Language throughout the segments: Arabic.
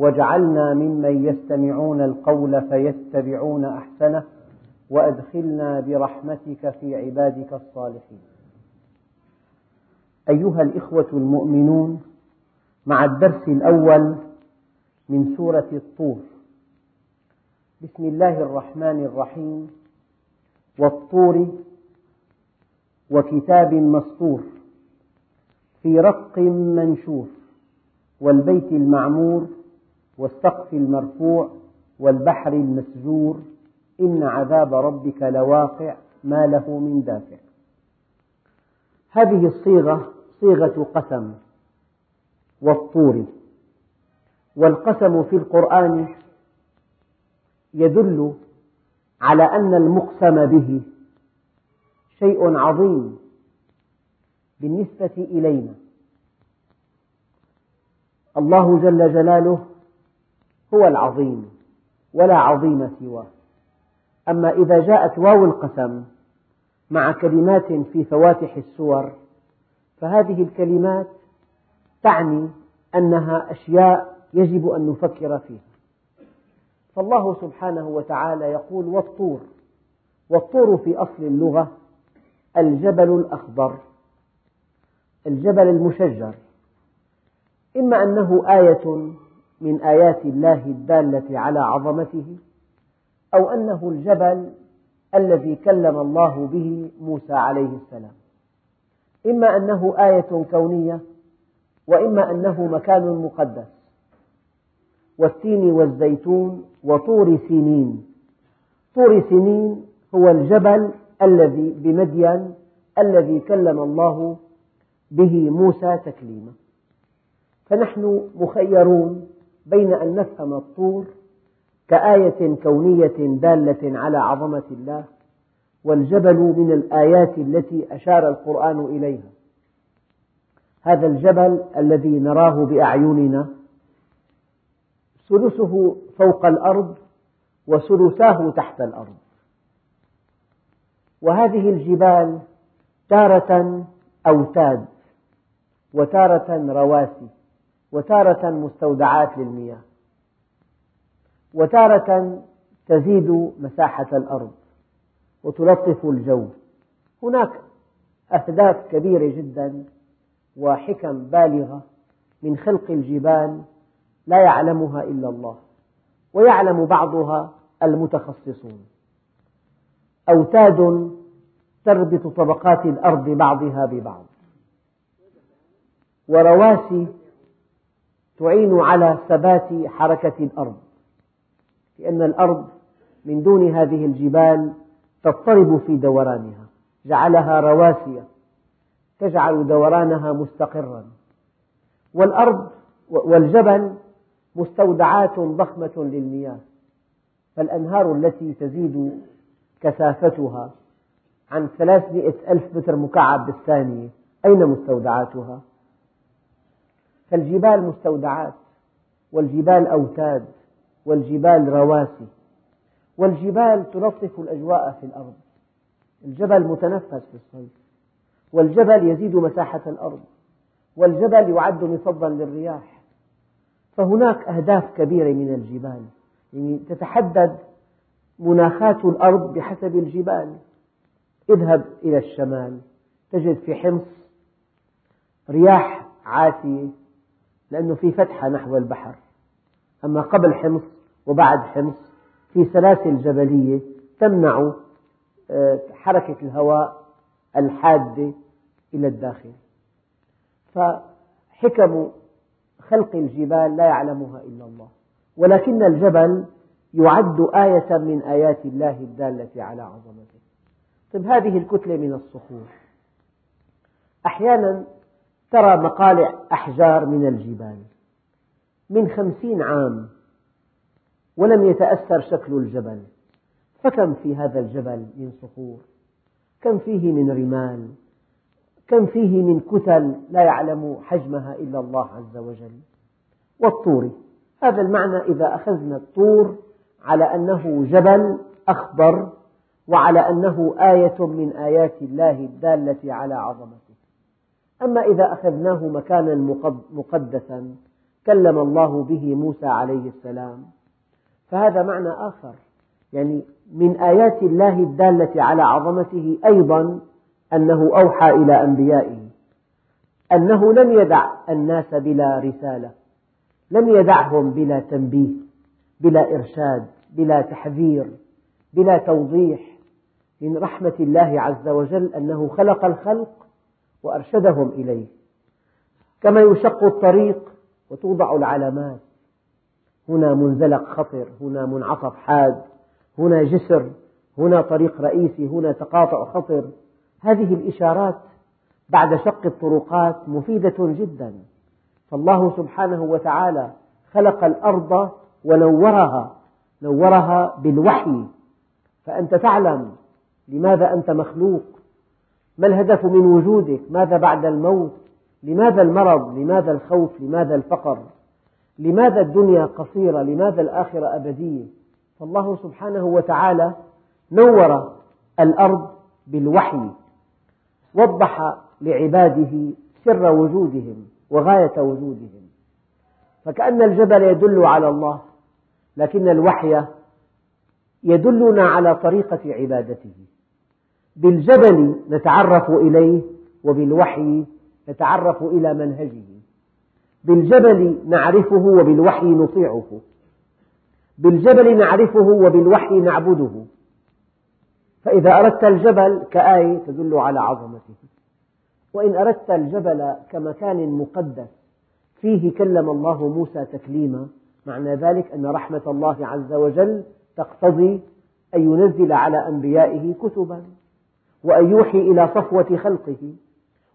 واجعلنا ممن يستمعون القول فيتبعون أحسنه وأدخلنا برحمتك في عبادك الصالحين. أيها الإخوة المؤمنون مع الدرس الأول من سورة الطور بسم الله الرحمن الرحيم والطور وكتاب مسطور في رق منشور والبيت المعمور والسقف المرفوع والبحر المسجور إن عذاب ربك لواقع ما له من دافع. هذه الصيغة صيغة قسم والطور. والقسم في القرآن يدل على أن المقسم به شيء عظيم بالنسبة إلينا. الله جل جلاله هو العظيم ولا عظيم سواه. أما إذا جاءت واو القسم مع كلمات في فواتح السور فهذه الكلمات تعني أنها أشياء يجب أن نفكر فيها. فالله سبحانه وتعالى يقول والطور والطور في أصل اللغة الجبل الأخضر الجبل المشجر. إما أنه آية من آيات الله الدالة على عظمته أو أنه الجبل الذي كلم الله به موسى عليه السلام. إما أنه آية كونية وإما أنه مكان مقدس. والتين والزيتون وطور سينين طور سينين هو الجبل الذي بمدين الذي كلم الله به موسى تكليما. فنحن مخيرون بين أن نفهم الطور كآية كونية دالة على عظمة الله والجبل من الآيات التي أشار القرآن إليها. هذا الجبل الذي نراه بأعيننا ثلثه فوق الأرض وثلثاه تحت الأرض. وهذه الجبال تارة أوتاد وتارة رواسي. وتارة مستودعات للمياه. وتارة تزيد مساحة الأرض وتلطف الجو. هناك أهداف كبيرة جدا وحكم بالغة من خلق الجبال لا يعلمها إلا الله ويعلم بعضها المتخصصون. أوتاد تربط طبقات الأرض بعضها ببعض. ورواسي تعين على ثبات حركة الأرض لأن الأرض من دون هذه الجبال تضطرب في دورانها جعلها رواسي تجعل دورانها مستقرا والأرض والجبل مستودعات ضخمة للمياه فالأنهار التي تزيد كثافتها عن ثلاثمئة ألف متر مكعب بالثانية أين مستودعاتها؟ فالجبال مستودعات والجبال أوتاد والجبال رواسي والجبال تلطف الأجواء في الأرض. الجبل متنفس في الصيف والجبل يزيد مساحة الأرض والجبل يعد مصدا للرياح. فهناك أهداف كبيرة من الجبال يعني تتحدد مناخات الأرض بحسب الجبال. اذهب إلى الشمال تجد في حمص رياح عاتية لأنه في فتحة نحو البحر. أما قبل حمص وبعد حمص في سلاسل جبلية تمنع آه، حركة الهواء الحادة إلى الداخل. فحكم خلق الجبال لا يعلمها إلا الله. ولكن الجبل يعد آية من آيات الله الدالة على عظمته. طيب هذه الكتلة من الصخور. أحيانا ترى مقالع أحجار من الجبال من خمسين عام ولم يتأثر شكل الجبل فكم في هذا الجبل من صخور؟ كم فيه من رمال؟ كم فيه من كتل لا يعلم حجمها إلا الله عز وجل؟ والطور هذا المعنى إذا أخذنا الطور على أنه جبل أخضر وعلى أنه آية من آيات الله الدالة على عظمته. أما إذا أخذناه مكانا مقدسا كلم الله به موسى عليه السلام. فهذا معنى آخر يعني من آيات الله الدالة على عظمته أيضا أنه أوحى إلى أنبيائه. أنه لم يدع الناس بلا رسالة لم يدعهم بلا تنبيه بلا إرشاد بلا تحذير بلا توضيح. من رحمة الله عز وجل أنه خلق الخلق وأرشدهم إليه. كما يشق الطريق وتوضع العلامات. هنا منزلق خطر هنا منعطف حاد هنا جسر هنا طريق رئيسي هنا تقاطع خطر. هذه الإشارات بعد شق الطرقات مفيدة جدا. فالله سبحانه وتعالى خلق الأرض ونورها نورها بالوحي. فأنت تعلم لماذا أنت مخلوق. ما الهدف من وجودك؟ ماذا بعد الموت؟ لماذا المرض؟ لماذا الخوف؟ لماذا الفقر؟ لماذا الدنيا قصيرة؟ لماذا الآخرة أبدية؟ فالله سبحانه وتعالى نور الأرض بالوحي وضح لعباده سر وجودهم وغاية وجودهم. فكأن الجبل يدل على الله لكن الوحي يدلنا على طريقة عبادته. بالجبل نتعرف إليه وبالوحي نتعرف إلى منهجه. بالجبل نعرفه وبالوحي نطيعه. بالجبل نعرفه وبالوحي نعبده. فإذا أردت الجبل كآية تدل على عظمته. وإن أردت الجبل كمكان مقدس فيه كلم الله موسى تكليما معنى ذلك أن رحمة الله عز وجل تقتضي أن ينزل على أنبيائه كتبا. وأن يوحي إلى صفوة خلقه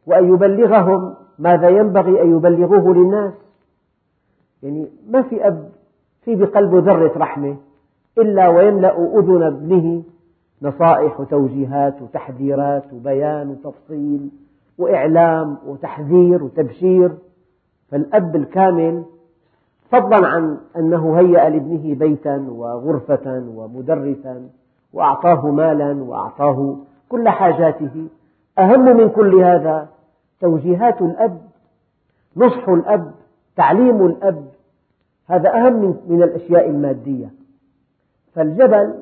وأن يبلغهم ماذا ينبغي أن يبلغوه للناس. يعني ما في أب في بقلبه ذرة رحمة إلا ويملأ أذن ابنه نصائح وتوجيهات وتحذيرات وبيان وتفصيل وإعلام وتحذير وتبشير. فالأب الكامل فضلا عن أنه هيأ لابنه بيتا وغرفة ومدرسا وأعطاه مالا وأعطاه كل حاجاته. أهم من كل هذا توجيهات الأب نصح الأب تعليم الأب. هذا أهم من الأشياء المادية. فالجبل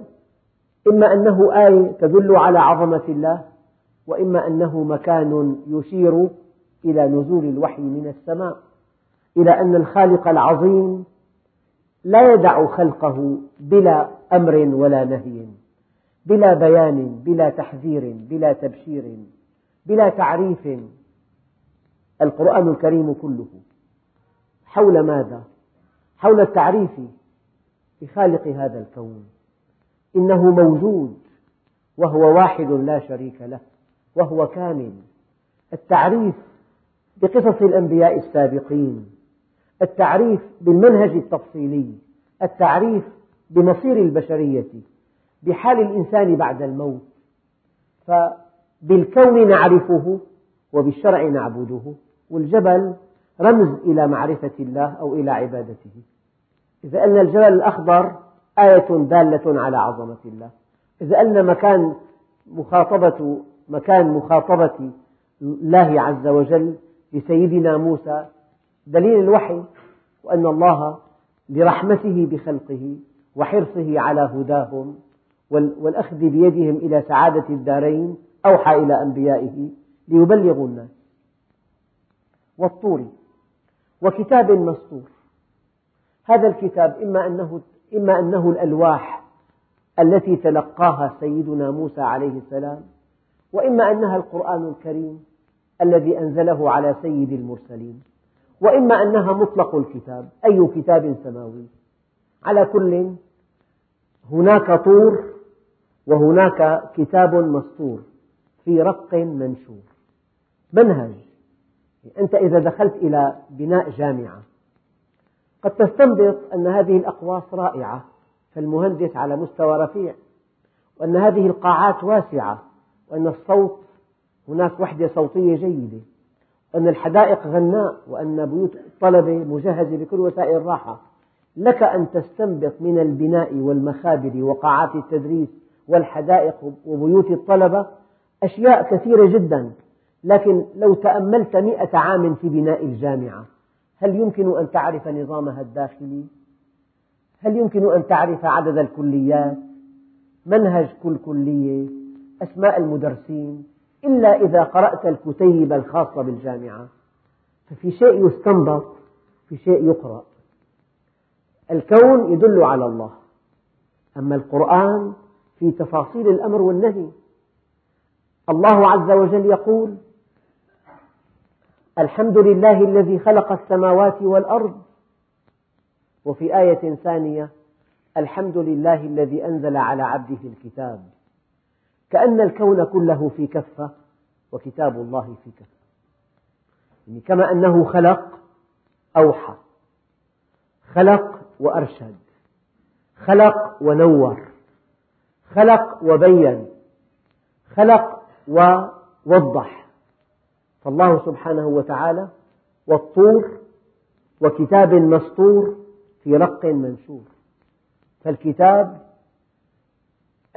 إما أنه آية تدل على عظمة الله وإما أنه مكان يشير إلى نزول الوحي من السماء إلى أن الخالق العظيم لا يدع خلقه بلا أمر ولا نهي. بلا بيان بلا تحذير بلا تبشير بلا تعريف. القرآن الكريم كله. حول ماذا؟ حول التعريف بخالق هذا الكون. إنه موجود وهو واحد لا شريك له وهو كامل. التعريف بقصص الأنبياء السابقين. التعريف بالمنهج التفصيلي. التعريف بمصير البشرية. بحال الإنسان بعد الموت. فبالكون نعرفه وبالشرع نعبده والجبل رمز إلى معرفة الله أو إلى عبادته. إذا قلنا الجبل الأخضر آية دالة على عظمة الله. إذا قلنا مكان مخاطبة مكان مخاطبة الله عز وجل لسيدنا موسى دليل الوحي وأن الله لرحمته بخلقه وحرصه على هداهم والأخذ بيدهم إلى سعادة الدارين أوحى إلى أنبيائه ليبلغوا الناس. والطور وكتاب مسطور. هذا الكتاب إما أنه, إما أنه الألواح التي تلقاها سيدنا موسى عليه السلام وإما أنها القرآن الكريم الذي أنزله على سيد المرسلين وإما أنها مطلق الكتاب أي كتاب سماوي. على كل هناك طور وهناك كتاب مسطور في رق منشور. منهج. أنت إذا دخلت إلى بناء جامعة قد تستنبط أن هذه الأقواس رائعة فالمهندس على مستوى رفيع وأن هذه القاعات واسعة وأن الصوت هناك وحدة صوتية جيدة وأن الحدائق غناء وأن بيوت الطلبة مجهزة بكل وسائل الراحة. لك أن تستنبط من البناء والمخابر وقاعات التدريس والحدائق وبيوت الطلبة أشياء كثيرة جدا لكن لو تأملت مئة عام في بناء الجامعة هل يمكن أن تعرف نظامها الداخلي؟ هل يمكن أن تعرف عدد الكليات؟ منهج كل كلية؟ أسماء المدرسين؟ إلا إذا قرأت الكتيب الخاصة بالجامعة ففي شيء يستنبط في شيء يقرأ الكون يدل على الله أما القرآن في تفاصيل الأمر والنهي. الله عز وجل يقول الحمد لله الذي خلق السماوات والأرض. وفي آية ثانية الحمد لله الذي أنزل على عبده الكتاب. كأن الكون كله في كفة وكتاب الله في كفة. يعني كما أنه خلق أوحى خلق وأرشد خلق ونور. خلق وبين خلق ووضح. فالله سبحانه وتعالى والطور وكتاب مسطور في رق منشور. فالكتاب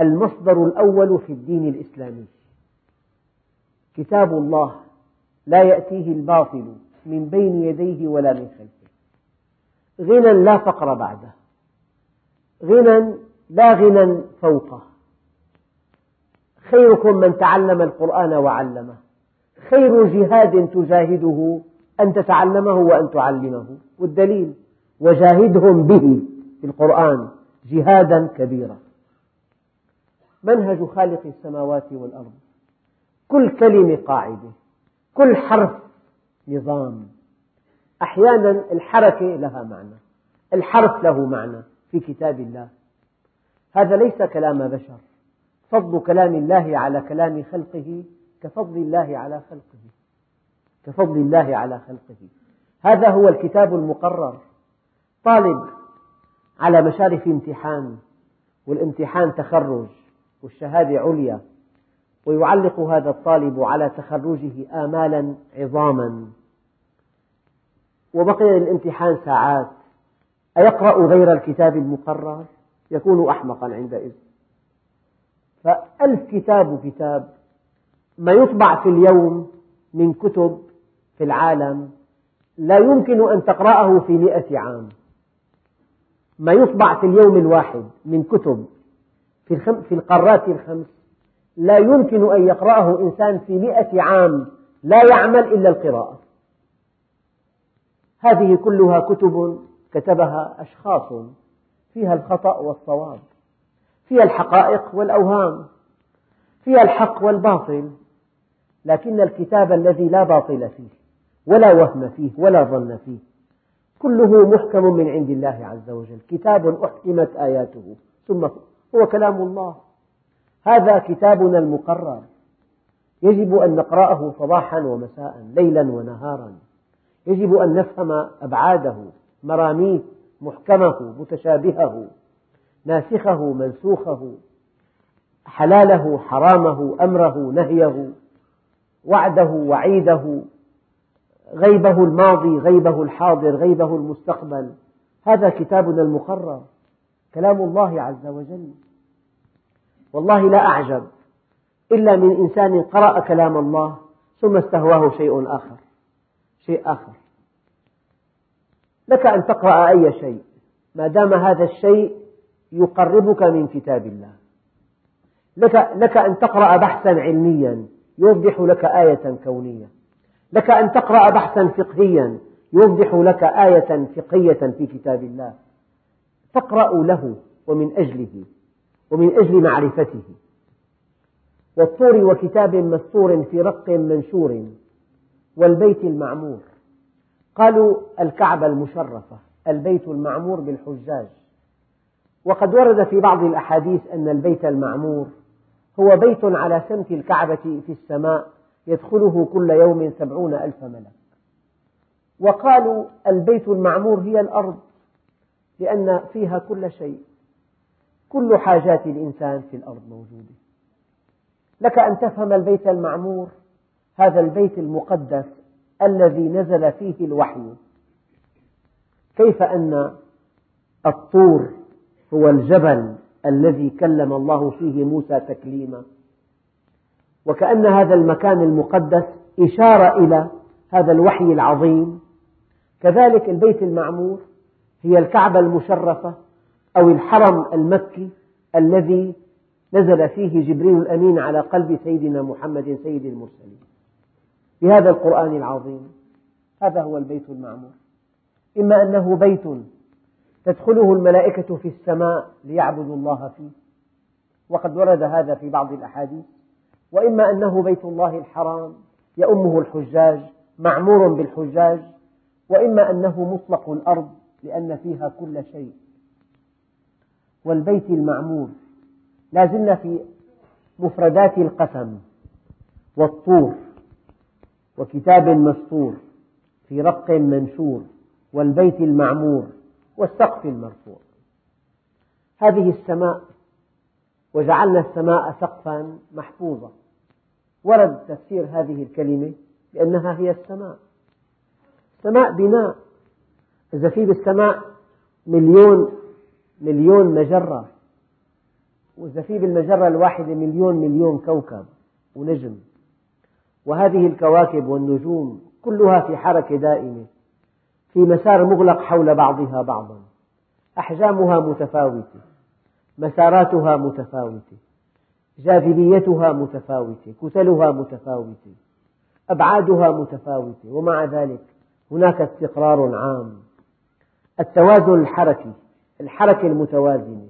المصدر الأول في الدين الإسلامي. كتاب الله لا يأتيه الباطل من بين يديه ولا من خلفه. غنى لا فقر بعده. غنى لا غنى فوقه. خيركم من تعلم القرآن وعلمه. خير جهاد تجاهده أن تتعلمه وأن تعلمه. والدليل وجاهدهم به في القرآن جهادا كبيرا. منهج خالق السماوات والأرض. كل كلمة قاعدة. كل حرف نظام. أحيانا الحركة لها معنى. الحرف له معنى في كتاب الله. هذا ليس كلام بشر. فضل كلام الله على كلام خلقه كفضل الله على خلقه. كفضل الله على خلقه. هذا هو الكتاب المقرر. طالب على مشارف امتحان والامتحان تخرج والشهادة عليا. ويعلق هذا الطالب على تخرجه آمالا عظاما. وبقي للامتحان ساعات. أيقرأ غير الكتاب المقرر؟ يكون أحمقا عندئذ فألف كتاب كتاب ما يطبع في اليوم من كتب في العالم لا يمكن أن تقرأه في مئة عام. ما يطبع في اليوم الواحد من كتب في القارات الخمس لا يمكن أن يقرأه إنسان في مئة عام لا يعمل إلا القراءة. هذه كلها كتب كتبها أشخاص. فيها الخطأ والصواب فيها الحقائق والأوهام فيها الحق والباطل لكن الكتاب الذي لا باطل فيه ولا وهم فيه ولا ظن فيه كله محكم من عند الله عز وجل. كتاب أحكمت آياته ثم هو كلام الله. هذا كتابنا المقرر. يجب أن نقرأه صباحا ومساء ليلا ونهارا. يجب أن نفهم أبعاده مراميه محكمه متشابهه ناسخه منسوخه حلاله حرامه أمره نهيه وعده وعيده غيبه الماضي غيبه الحاضر غيبه المستقبل. هذا كتابنا المقرر كلام الله عز وجل. والله لا أعجب إلا من إنسان قرأ كلام الله ثم استهواه شيء آخر شيء آخر. لك أن تقرأ أي شيء. ما دام هذا الشيء يقربك من كتاب الله. لك, لك أن تقرأ بحثا علميا يوضح لك آية كونية. لك أن تقرأ بحثا فقهيا يوضح لك آية فقهية في كتاب الله. تقرأ له ومن أجله ومن أجل معرفته. والطور وكتاب مستور في رق منشور والبيت المعمور. قالوا الكعبة المشرفة البيت المعمور بالحجاج. وقد ورد في بعض الأحاديث أن البيت المعمور هو بيت على سمت الكعبة في السماء يدخله كل يوم سبعون ألف ملك. وقالوا البيت المعمور هي الأرض لأن فيها كل شيء. كل حاجات الإنسان في الأرض موجودة. لك أن تفهم البيت المعمور هذا البيت المقدس الذي نزل فيه الوحي. كيف أن الطور هو الجبل الذي كلم الله فيه موسى تكليما؟ وكأن هذا المكان المقدس إشارة إلى هذا الوحي العظيم. كذلك البيت المعمور هي الكعبة المشرفة أو الحرم المكي الذي نزل فيه جبريل الأمين على قلب سيدنا محمد سيد المرسلين. بهذا القرآن العظيم. هذا هو البيت المعمور. إما أنه بيت تدخله الملائكة في السماء ليعبدوا الله فيه. وقد ورد هذا في بعض الأحاديث. وإما أنه بيت الله الحرام يؤمه الحجاج معمور بالحجاج. وإما أنه مطلق الأرض لأن فيها كل شيء. والبيت المعمور لا زلنا في مفردات القسم والطور. وكتاب مسطور في رق منشور والبيت المعمور والسقف المرفوع. هذه السماء وجعلنا السماء سقفا محفوظا. ورد تفسير هذه الكلمة بأنها هي السماء. السماء بناء. إذا في بالسماء مليون مليون مجرة. وإذا في بالمجرة الواحدة مليون مليون كوكب ونجم. وهذه الكواكب والنجوم كلها في حركة دائمة في مسار مغلق حول بعضها بعضا. أحجامها متفاوتة مساراتها متفاوتة جاذبيتها متفاوتة كتلها متفاوتة أبعادها متفاوتة ومع ذلك هناك استقرار عام. التوازن الحركي الحركة المتوازنة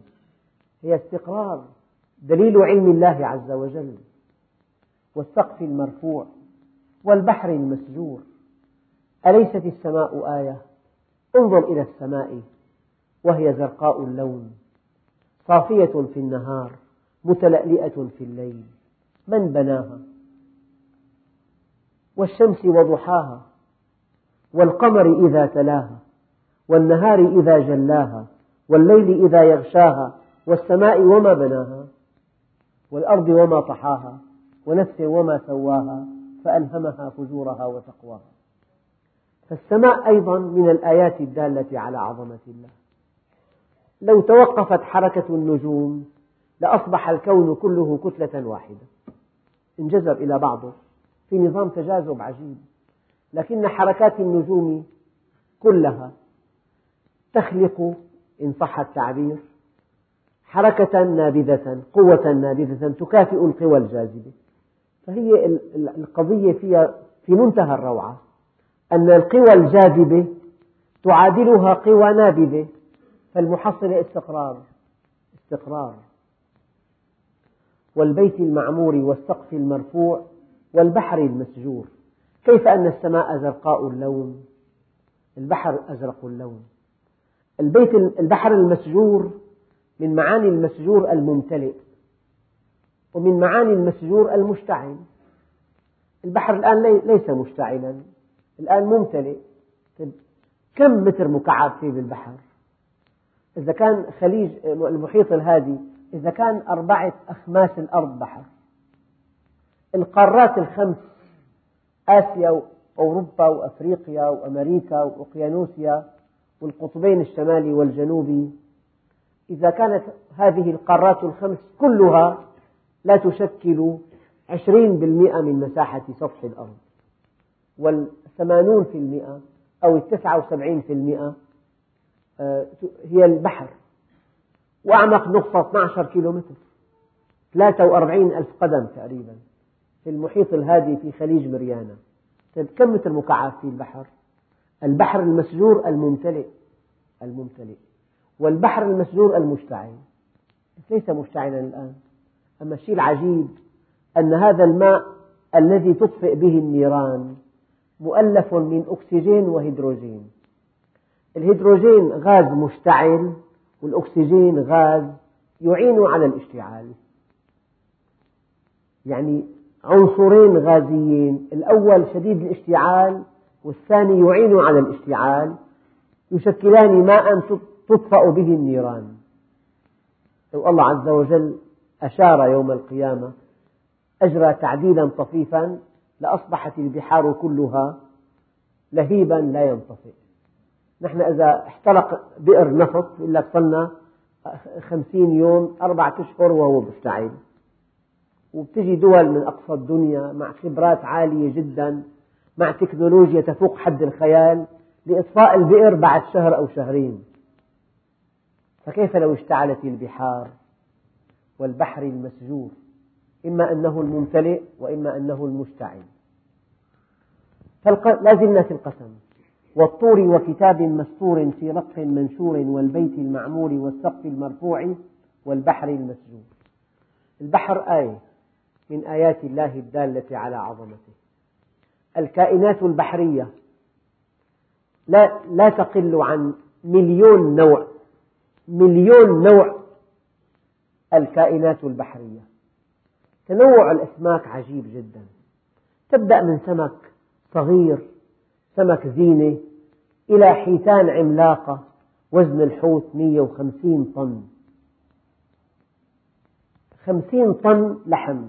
هي استقرار دليل علم الله عز وجل. والسقف المرفوع والبحر المسجور. أليست السماء آية؟ انظر إلى السماء وهي زرقاء اللون صافية في النهار متلألئة في الليل. من بناها؟ والشمس وضحاها والقمر إذا تلاها والنهار إذا جلاها والليل إذا يغشاها والسماء وما بناها والأرض وما طحاها. ونفس وما سواها فألهمها فجورها وتقواها. فالسماء أيضا من الآيات الدالة على عظمة الله. لو توقفت حركة النجوم لأصبح الكون كله كتلة واحدة. انجذب إلى بعضه. في نظام تجاذب عجيب. لكن حركات النجوم كلها تخلق إن صح التعبير حركة نابذة قوة نابذة تكافئ القوى الجاذبة. فهي القضية فيها في منتهى الروعة. أن القوى الجاذبة تعادلها قوى نابذة فالمحصلة استقرار استقرار. والبيت المعمور والسقف المرفوع والبحر المسجور. كيف أن السماء زرقاء اللون؟ البحر أزرق اللون. البيت البحر المسجور من معاني المسجور الممتلئ. ومن معاني المسجور المشتعل. البحر الآن ليس مشتعلا. الآن ممتلئ. كم متر مكعب فيه بالبحر؟ إذا كان خليج المحيط الهادي إذا كان أربعة أخماس الأرض بحر. القارات الخمس آسيا وأوروبا وأفريقيا وأمريكا وأوقيانوسيا والقطبين الشمالي والجنوبي. إذا كانت هذه القارات الخمس كلها لا تشكل عشرين بالمئة من مساحة سطح الأرض. والثمانون في المئة أو التسعة وسبعين في المئة آه، هي البحر. وأعمق نقطة 12 كيلومتر. 43 ألف قدم تقريبا في المحيط الهادي في خليج مريانا. طيب كم متر مكعب في البحر؟ البحر المسجور الممتلئ. الممتلئ. والبحر المسجور المشتعل. ليس مشتعلا الآن. أما الشيء العجيب أن هذا الماء الذي تطفئ به النيران مؤلف من أكسجين وهيدروجين. الهيدروجين غاز مشتعل والأكسجين غاز يعين على الاشتعال. يعني عنصرين غازيين الأول شديد الاشتعال والثاني يعين على الاشتعال يشكلان ماء تطفأ به النيران. لو الله عز وجل أشار يوم القيامة أجرى تعديلا طفيفا لأصبحت البحار كلها لهيبا لا ينطفئ. نحن إذا احترق بئر نفط يقول لك صلنا خمسين يوم أربعة أشهر وهو مشتعل وبتجي دول من أقصى الدنيا مع خبرات عالية جدا مع تكنولوجيا تفوق حد الخيال لإطفاء البئر بعد شهر أو شهرين. فكيف لو اشتعلت البحار؟ والبحر المسجور إما أنه الممتلئ وإما أنه المشتعل. لا زلنا في القسم. والطور وكتاب مستور في رق منشور والبيت المعمور والسقف المرفوع والبحر المسجور. البحر آية من آيات الله الدالة على عظمته. الكائنات البحرية لا, لا تقل عن مليون نوع مليون نوع الكائنات البحرية. تنوع الأسماك عجيب جدا. تبدأ من سمك صغير سمك زينة إلى حيتان عملاقة وزن الحوت 150 طن. خمسين طن لحم.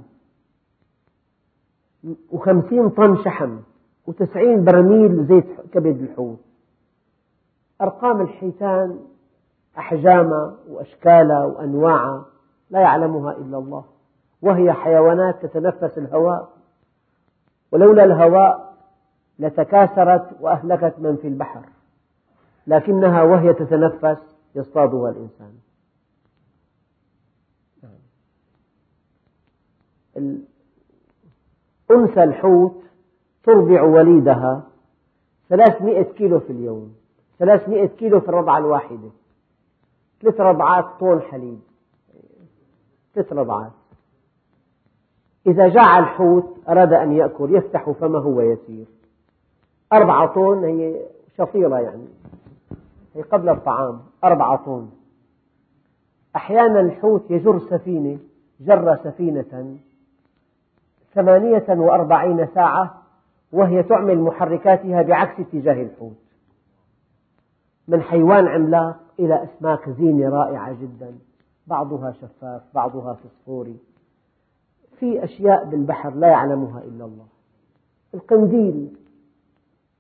وخمسين طن شحم. وتسعين برميل زيت كبد الحوت. أرقام الحيتان أحجامها وأشكالها وأنواعها لا يعلمها إلا الله. وهي حيوانات تتنفس الهواء. ولولا الهواء لتكاثرت وأهلكت من في البحر. لكنها وهي تتنفس يصطادها الإنسان. أنثى الحوت ترضع وليدها ثلاثمئة كيلو في اليوم ثلاثمئة كيلو في الرضعة الواحدة ثلاث رضعات طن حليب. ثلاث رضعات إذا جاع الحوت أراد أن يأكل يفتح فمه ويسير. أربعة طن هي شفيرة يعني. هي قبل الطعام أربعة طن. أحيانا الحوت يجر سفينة جر سفينة. ثمانية وأربعين ساعة وهي تعمل محركاتها بعكس اتجاه الحوت. من حيوان عملاق إلى أسماك زينة رائعة جدا. بعضها شفاف بعضها فسفوري. في أشياء بالبحر لا يعلمها إلا الله. القنديل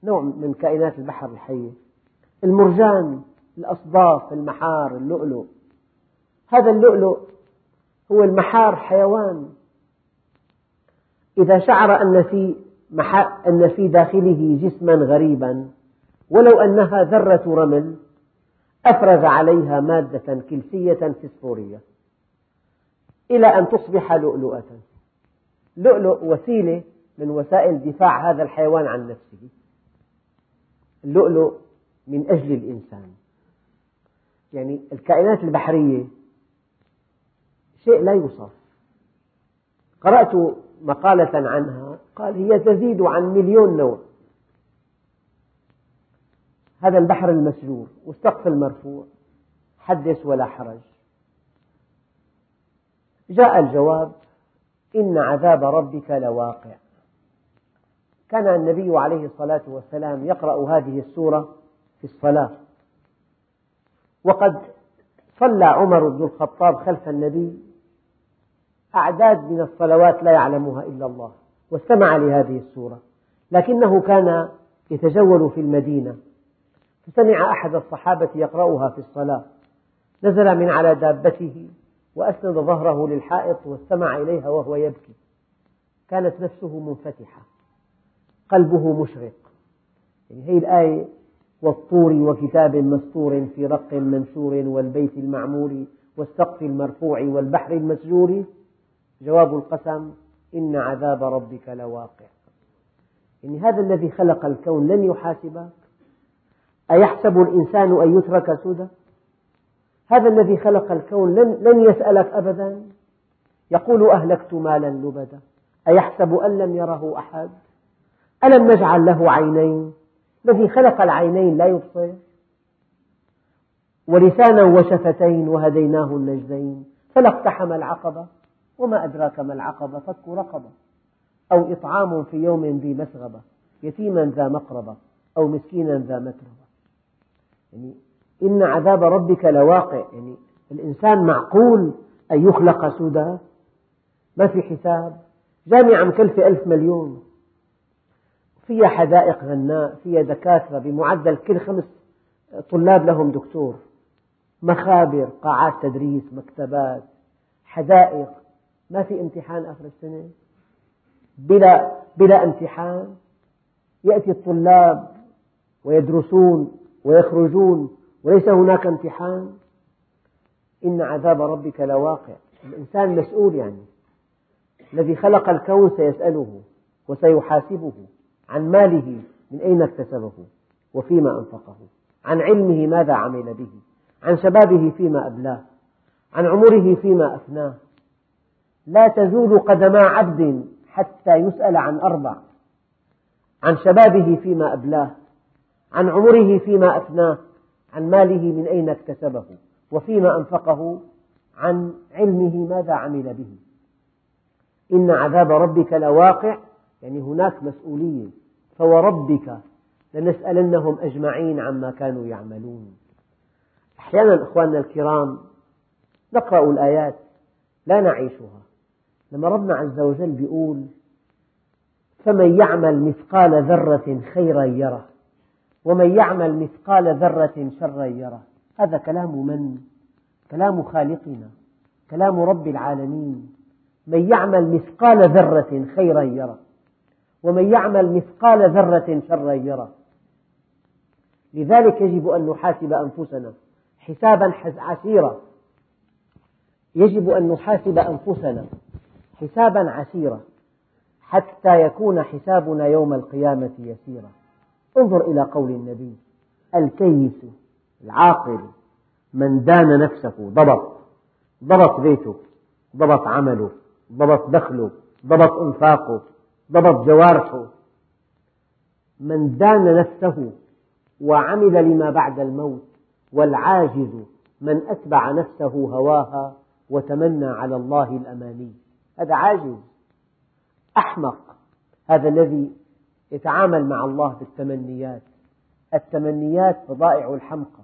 نوع من كائنات البحر الحية. المرجان الأصداف المحار اللؤلؤ. هذا اللؤلؤ هو المحار حيوان. إذا شعر أن في, أن في داخله جسما غريبا ولو أنها ذرة رمل أفرز عليها مادة كلسية فسفورية إلى أن تصبح لؤلؤة. لؤلؤ وسيلة من وسائل دفاع هذا الحيوان عن نفسه. اللؤلؤ من أجل الإنسان. يعني الكائنات البحرية شيء لا يوصف. قرأت مقالة عنها قال هي تزيد عن مليون نوع. هذا البحر المسجور والسقف المرفوع حدث ولا حرج. جاء الجواب إن عذاب ربك لواقع. كان النبي عليه الصلاة والسلام يقرأ هذه السورة في الصلاة. وقد صلى عمر بن الخطاب خلف النبي. أعداد من الصلوات لا يعلمها إلا الله واستمع لهذه السورة. لكنه كان يتجول في المدينة. فسمع أحد الصحابة يقرأها في الصلاة. نزل من على دابته وأسند ظهره للحائط واستمع إليها وهو يبكي. كانت نفسه منفتحة. قلبه مشرق. يعني هذه الآية والطور وكتاب مسطور في رق منشور والبيت المعمور والسقف المرفوع والبحر المسجور. جواب القسم إن عذاب ربك لواقع. يعني هذا الذي خلق الكون لن يحاسبك. أيحسب الإنسان أن يترك سدى هذا الذي خلق الكون لن, لن يسألك أبدا. يقول أهلكت مالا لبدا. أيحسب أن لم يره أحد؟ ألم نجعل له عينين؟ الذي خلق العينين لا يبصر. ولسانا وشفتين وهديناه النجدين. فلا اقتحم العقبة وما أدراك ما العقبة؟ فك رقبة. أو إطعام في يوم ذي مسغبة. يتيما ذا مقربة. أو مسكينا ذا متربة. يعني إن عذاب ربك لواقع. يعني الإنسان معقول أن يخلق سدى ما في حساب. جامعة مكلفة ألف مليون. فيها حدائق غناء فيها دكاترة بمعدل كل خمس طلاب لهم دكتور. مخابر قاعات تدريس مكتبات حدائق. ما في امتحان آخر السنة. بلا, بلا امتحان. يأتي الطلاب ويدرسون. ويخرجون وليس هناك امتحان. إن عذاب ربك لواقع الإنسان مسؤول يعني. الذي خلق الكون سيسأله وسيحاسبه عن ماله من أين اكتسبه وفيما أنفقه. عن علمه ماذا عمل به. عن شبابه فيما أبلاه. عن عمره فيما أفناه. لا تزول قدما عبد حتى يسأل عن أربع. عن شبابه فيما أبلاه. عن عمره فيما أفناه عن ماله من أين اكتسبه وفيما أنفقه عن علمه ماذا عمل به. إن عذاب ربك لواقع يعني هناك مسؤولية فوربك لنسألنهم أجمعين عما كانوا يعملون. أحيانا أخواننا الكرام نقرأ الآيات لا نعيشها. لما ربنا عز وجل يقول فمن يعمل مثقال ذرة خيرا يره. ومن يعمل مثقال ذرة شرا يره. هذا كلام من؟ كلام خالقنا كلام رب العالمين. من يعمل مثقال ذرة خيرا يره. ومن يعمل مثقال ذرة شرا يره. لذلك يجب أن نحاسب أنفسنا حسابا عسيرا. يجب أن نحاسب أنفسنا حسابا عسيرا حتى يكون حسابنا يوم القيامة يسيرا. انظر إلى قول النبي الكيس العاقل من دان نفسه ضبط ضبط بيته ضبط عمله ضبط دخله ضبط انفاقه ضبط جوارحه. من دان نفسه وعمل لما بعد الموت والعاجز من أتبع نفسه هواها وتمنى على الله الأماني. هذا عاجز أحمق. هذا الذي يتعامل مع الله بالتمنيات. التمنيات فضائع الحمقى.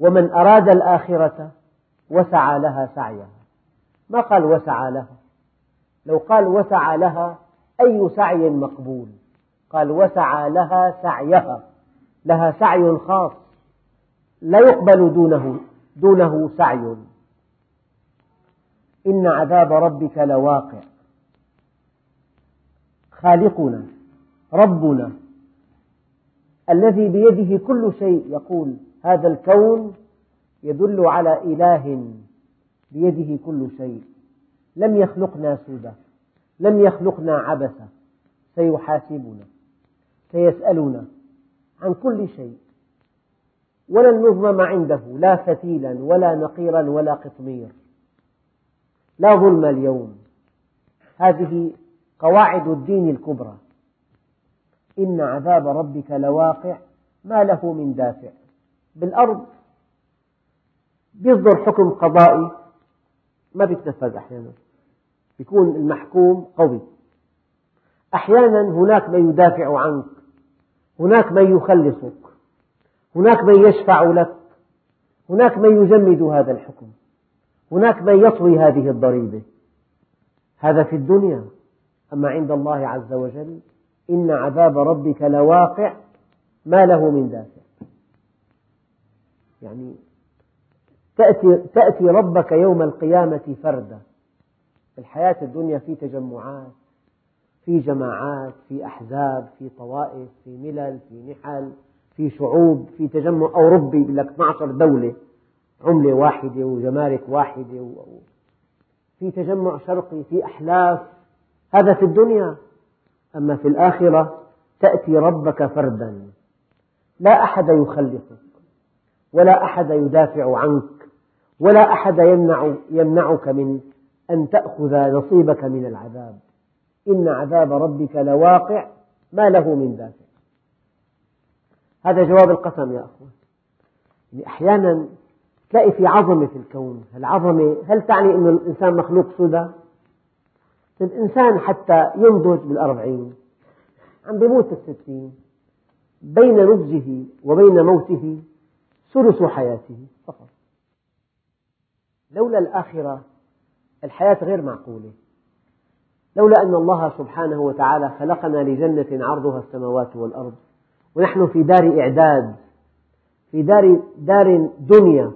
ومن أراد الآخرة وسعى لها سعيها. ما قال وسعى لها؟ لو قال وسعى لها أي سعي مقبول. قال وسعى لها سعيها. لها سعي خاص. لا يقبل دونه دونه سعي. إن عذاب ربك لواقع. خالقنا. ربنا الذي بيده كل شيء يقول هذا الكون يدل على إله بيده كل شيء. لم يخلقنا سدى لم يخلقنا عبثا سيحاسبنا سيسألنا عن كل شيء. ولن نظلم عنده لا فتيلا ولا نقيرا ولا قطمير لا ظلم اليوم. هذه قواعد الدين الكبرى. إن عذاب ربك لواقع ما له من دافع. بالأرض يصدر حكم قضائي ما بيتنفذ أحيانا. يكون المحكوم قوي. أحيانا هناك من يدافع عنك هناك من يخلصك هناك من يشفع لك هناك من يجمد هذا الحكم هناك من يطوي هذه الضريبة. هذا في الدنيا أما عند الله عز وجل؟ إن عذاب ربك لواقع ما له من دافع. يعني تأتي, تأتي ربك يوم القيامة فردا. الحياة الدنيا في تجمعات في جماعات في أحزاب في طوائف في ملل في نحل في شعوب في تجمع أوروبي لك 12 دولة عملة واحدة وجمارك واحدة في تجمع شرقي في أحلاف. هذا في الدنيا. أما في الآخرة تأتي ربك فردا. لا أحد يخلصك ولا أحد يدافع عنك ولا أحد يمنع يمنعك من أن تأخذ نصيبك من العذاب. إن عذاب ربك لواقع ما له من دافع. هذا جواب القسم يا أخوان. يعني أحيانا تلاقي في عظمة في الكون. العظمة هل تعني أن الإنسان مخلوق سدى؟ الإنسان حتى ينضج بالأربعين عم بيموت بالستين بين نضجه وبين موته ثلث حياته فقط. لولا الآخرة الحياة غير معقولة. لولا أن الله سبحانه وتعالى خلقنا لجنة عرضها السماوات والأرض ونحن في دار إعداد في دار, دار دنيا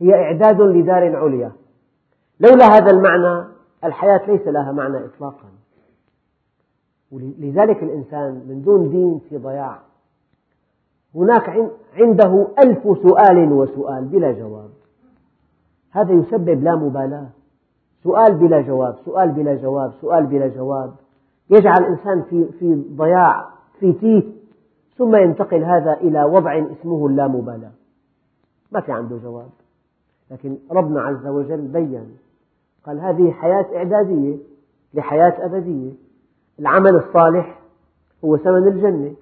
هي إعداد لدار عليا. لولا هذا المعنى الحياة ليس لها معنى إطلاقا. لذلك الإنسان من دون دين في ضياع. هناك عنده ألف سؤال وسؤال بلا جواب. هذا يسبب لا مبالاة. سؤال بلا جواب سؤال بلا جواب سؤال بلا جواب. يجعل الإنسان في, في ضياع في تيه. ثم ينتقل هذا إلى وضع اسمه اللامبالاة ما في عنده جواب. لكن ربنا عز وجل بين قال هذه حياة إعدادية لحياة أبدية. العمل الصالح هو ثمن الجنة.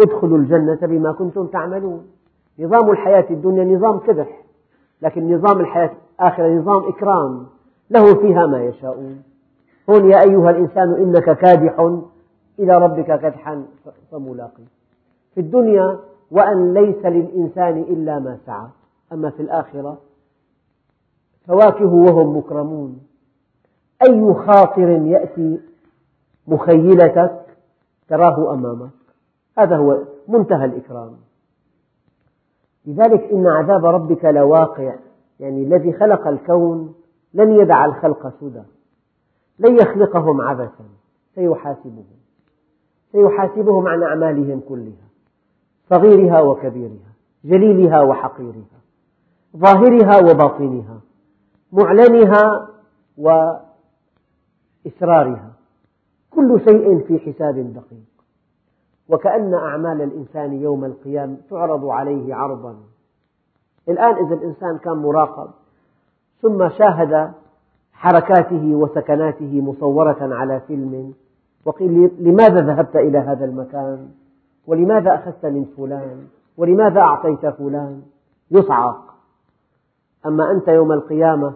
ادخلوا الجنة بما كنتم تعملون. نظام الحياة الدنيا نظام كدح لكن نظام الحياة الآخرة نظام إكرام. له فيها ما يشاءون. هون يا أيها الإنسان إنك كادح إلى ربك كدحا فملاقيه في الدنيا وأن ليس للإنسان إلا ما سعى. أما في الآخرة فواكه وهم مكرمون. أي خاطر يأتي مخيلتك تراه أمامك؟ هذا هو منتهى الإكرام. لذلك إن عذاب ربك لواقع يعني الذي خلق الكون لن يدع الخلق سدى. لن يخلقهم عبثا سيحاسبهم. سيحاسبهم عن أعمالهم كلها صغيرها وكبيرها جليلها وحقيرها ظاهرها وباطنها. معلنها وإسرارها. كل شيء في حساب دقيق. وكأن أعمال الإنسان يوم القيامة تعرض عليه عرضا. الآن إذا الإنسان كان مراقب ثم شاهد حركاته وسكناته مصورة على فيلم وقيل لماذا ذهبت إلى هذا المكان؟ ولماذا أخذت من فلان؟ ولماذا أعطيت فلان؟ يصعق. أما أنت يوم القيامة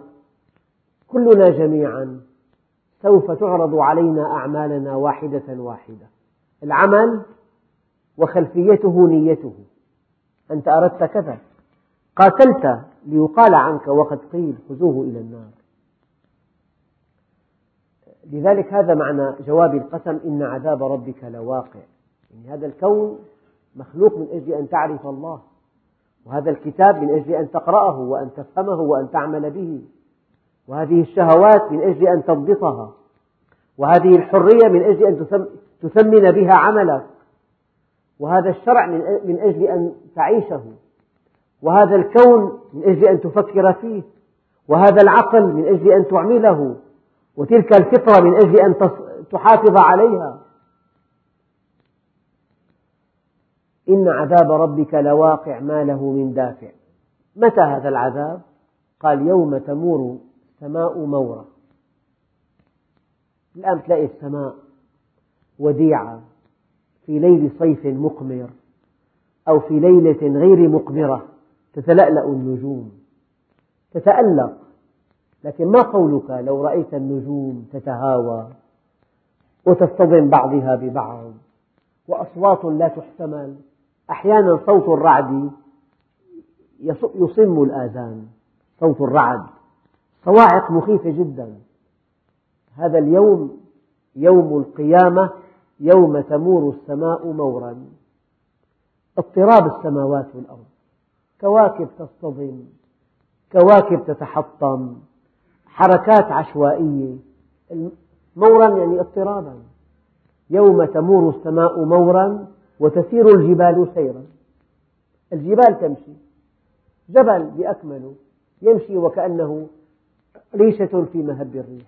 كلنا جميعا سوف تعرض علينا أعمالنا واحدة واحدة. العمل وخلفيته نيته. أنت أردت كذا. قاتلت ليقال عنك وقد قيل خذوه إلى النار. لذلك هذا معنى جواب القسم إن عذاب ربك لواقع. يعني هذا الكون مخلوق من أجل أن تعرف الله. وهذا الكتاب من أجل أن تقرأه وأن تفهمه وأن تعمل به. وهذه الشهوات من أجل أن تضبطها وهذه الحرية من أجل أن تثمن بها عملك. وهذا الشرع من أجل أن تعيشه. وهذا الكون من أجل أن تفكر فيه. وهذا العقل من أجل أن تعمله. وتلك الفطرة من أجل أن تحافظ عليها. إن عذاب ربك لواقع ما له من دافع. متى هذا العذاب؟ قال يوم تمور السماء مورا. الآن تلاقي السماء وديعة في ليل صيف مقمر أو في ليلة غير مقمرة. تتلألأ النجوم. تتألق. لكن ما قولك لو رأيت النجوم تتهاوى وتصطدم بعضها ببعض وأصوات لا تحتمل؟ أحيانا صوت الرعد يصم الآذان صوت الرعد. صواعق مخيفة جدا. هذا اليوم يوم القيامة يوم تمور السماء مورا. اضطراب السماوات والأرض. كواكب تصطدم كواكب تتحطم حركات عشوائية. مورا يعني اضطرابا. يوم تمور السماء مورا وتسير الجبال سيرا. الجبال تمشي. جبل بأكمله يمشي وكأنه ريشة في مهب الريح.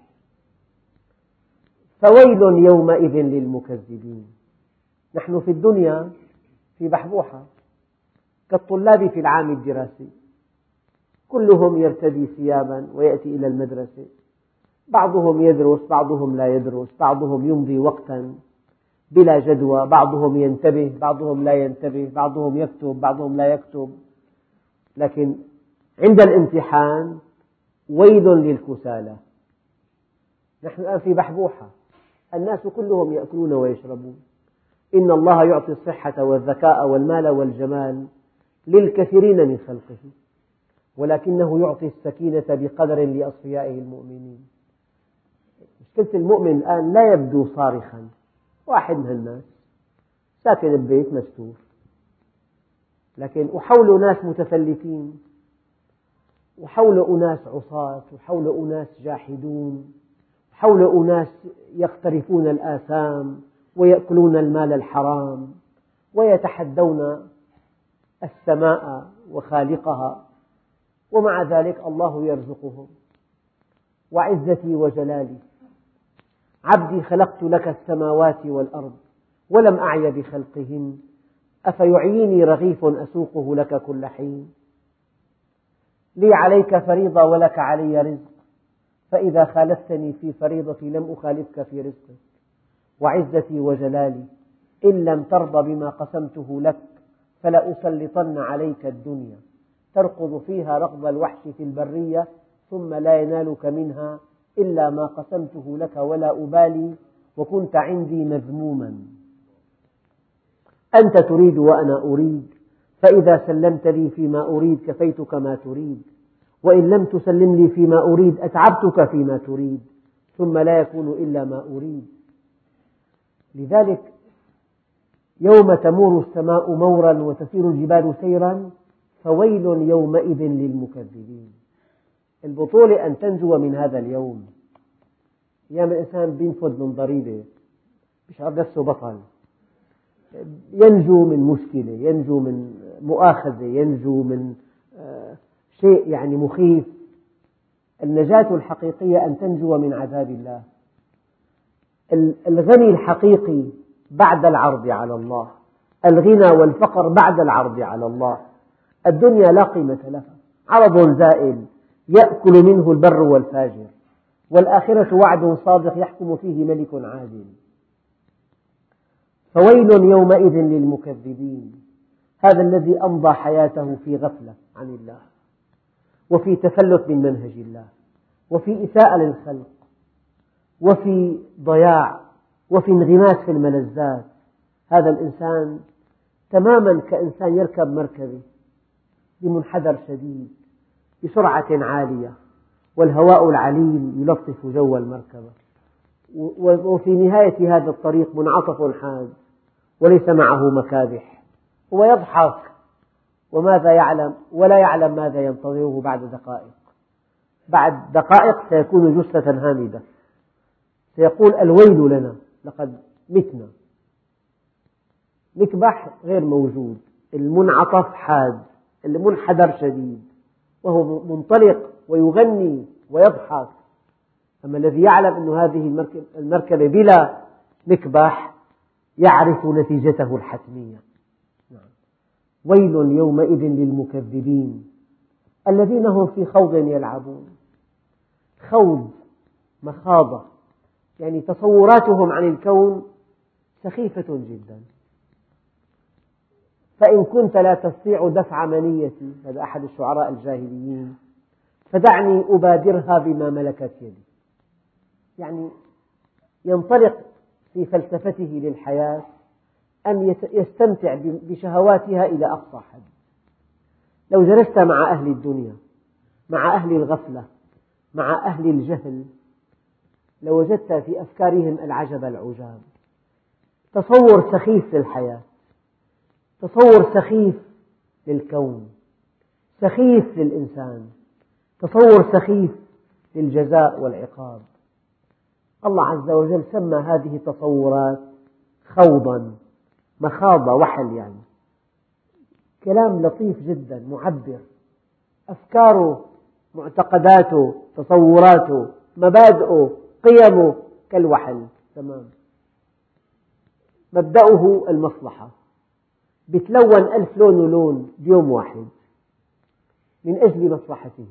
فويل يومئذ للمكذبين. نحن في الدنيا في بحبوحة كالطلاب في العام الدراسي. كلهم يرتدي ثيابا ويأتي إلى المدرسة. بعضهم يدرس بعضهم لا يدرس بعضهم يمضي وقتا. بلا جدوى. بعضهم ينتبه بعضهم لا ينتبه بعضهم يكتب بعضهم لا يكتب. لكن عند الامتحان ويل للكسالى. نحن الآن في بحبوحة. الناس كلهم يأكلون ويشربون. إن الله يعطي الصحة والذكاء والمال والجمال للكثيرين من خلقه ولكنه يعطي السكينة بقدر لأصفيائه المؤمنين. مشكلة المؤمن الآن لا يبدو صارخا. واحد من الناس. ساكن ببيت مستور. لكن وحوله ناس متفلتين. وحوله أناس عصاة. وحوله أناس جاحدون. وحوله أناس يقترفون الآثام ويأكلون المال الحرام ويتحدون السماء وخالقها. ومع ذلك الله يرزقهم. وعزتي وجلالي. عبدي خلقت لك السماوات والأرض ولم أعي بخلقهن أفيعيني رغيف أسوقه لك كل حين. لي عليك فريضة ولك علي رزق فإذا خالفتني في فريضتي لم أخالفك في رزقك. وعزتي وجلالي إن لم ترضى بما قسمته لك فلأسلطن عليك الدنيا. تركض فيها ركض الوحش في البرية ثم لا ينالك منها إلا ما قسمته لك ولا أبالي وكنت عندي مذموما. أنت تريد وأنا أريد فإذا سلمت لي فيما أريد كفيتك ما تريد وإن لم تسلم لي فيما أريد أتعبتك فيما تريد ثم لا يكون إلا ما أريد. لذلك يوم تمور السماء مورا وتسير الجبال سيرا فويل يومئذ للمكذبين. البطولة أن تنجو من هذا اليوم. أيام الإنسان بينفذ من ضريبة بيشعر نفسه بطل. ينجو من مشكلة ينجو من مؤاخذة ينجو من آه، شيء يعني مخيف. النجاة الحقيقية أن تنجو من عذاب الله. الغني الحقيقي بعد العرض على الله. الغنى والفقر بعد العرض على الله. الدنيا لا قيمة لها. عرض زائل. يأكل منه البر والفاجر. والآخرة وعد صادق يحكم فيه ملك عادل. فويل يومئذ للمكذبين. هذا الذي أمضى حياته في غفلة عن الله. وفي تفلت من منهج الله. وفي إساءة للخلق. وفي ضياع. وفي انغماس في الملذات. هذا الإنسان تماما كإنسان يركب مركبة بمنحدر شديد. بسرعة عالية والهواء العليل يلطف جو المركبة. وفي نهاية هذا الطريق منعطف حاد وليس معه مكابح. هو يضحك وماذا يعلم؟ ولا يعلم ماذا ينتظره بعد دقائق. بعد دقائق سيكون جثة هامدة. سيقول الويل لنا لقد متنا. مكبح غير موجود المنعطف حاد المنحدر شديد. وهو منطلق ويغني ويضحك. أما الذي يعلم أن هذه المركبة بلا مكبح يعرف نتيجته الحتمية. نعم. ويل يومئذ للمكذبين الذين هم في خوض يلعبون. خوض مخاضة. يعني تصوراتهم عن الكون سخيفة جدا. فإن كنت لا تستطيع دفع منيتي هذا أحد الشعراء الجاهليين فدعني أبادرها بما ملكت يدي. يعني ينطلق في فلسفته للحياة أن يستمتع بشهواتها إلى أقصى حد. لو جلست مع أهل الدنيا مع أهل الغفلة مع أهل الجهل لوجدت في أفكارهم العجب العجاب. تصور سخيف للحياة. تصور سخيف للكون سخيف للإنسان تصور سخيف للجزاء والعقاب. الله عز وجل سمى هذه التصورات خوضا مخاضة وحل يعني. كلام لطيف جدا معبر. أفكاره معتقداته تصوراته مبادئه قيمه كالوحل. تمام. مبدأه المصلحة. بتلون ألف لون ولون بيوم واحد من أجل مصلحته.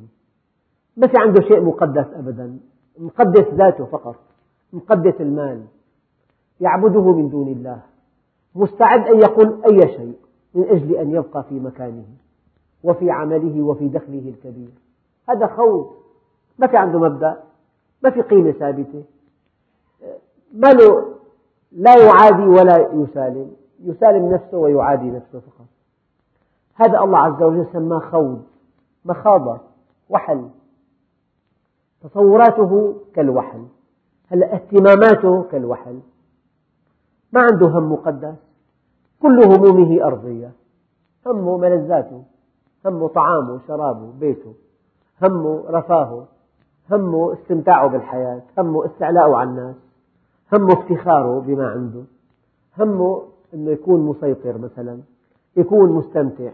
ما في عنده شيء مقدس أبدا مقدس ذاته فقط مقدس المال. يعبده من دون الله. مستعد أن يقول أي شيء من أجل أن يبقى في مكانه وفي عمله وفي دخله الكبير. هذا خوض ما في عنده مبدأ ما في قيمة ثابتة. ماله لا يعادي ولا يسالم. يسالم نفسه ويعادي نفسه فقط. هذا الله عز وجل سماه خوض مخاضة وحل. تصوراته كالوحل هلا اهتماماته كالوحل. ما عنده هم مقدس كل همومه أرضية. همه ملذاته همه طعامه شرابه بيته. همه رفاهه همه استمتاعه بالحياة همه استعلاءه على الناس. همه افتخاره بما عنده. همه أنه يكون مسيطر مثلا يكون مستمتع.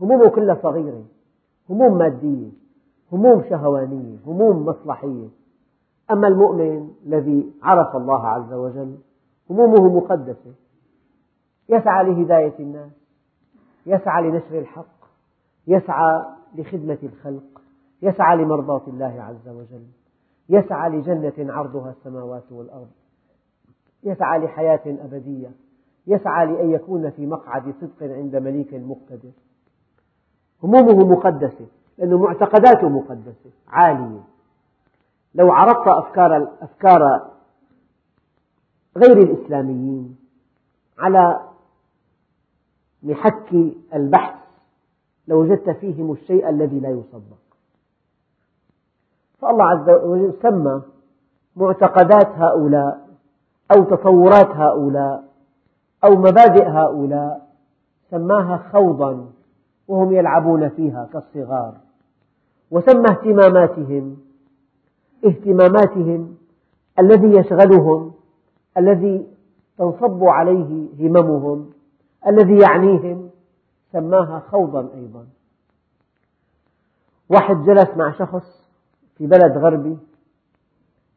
همومه كلها صغيرة هموم مادية هموم شهوانية هموم مصلحية. أما المؤمن الذي عرف الله عز وجل همومه مقدسة. يسعى لهداية الناس يسعى لنشر الحق يسعى لخدمة الخلق يسعى لمرضاة الله عز وجل يسعى لجنة عرضها السماوات والأرض. يسعى لحياة أبدية يسعى لأن يكون في مقعد صدق عند مليك مقتدر. همومه مقدسة لأن معتقداته مقدسة عالية. لو عرضت أفكار, أفكار غير الإسلاميين على محك البحث لوجدت فيهم الشيء الذي لا يصدق فالله عز وجل سمى معتقدات هؤلاء أو تصورات هؤلاء أو مبادئ هؤلاء سماها خوضا وهم يلعبون فيها كالصغار وسمى اهتماماتهم اهتماماتهم الذي يشغلهم الذي تنصب عليه هممهم الذي يعنيهم سماها خوضا أيضا. واحد جلس مع شخص في بلد غربي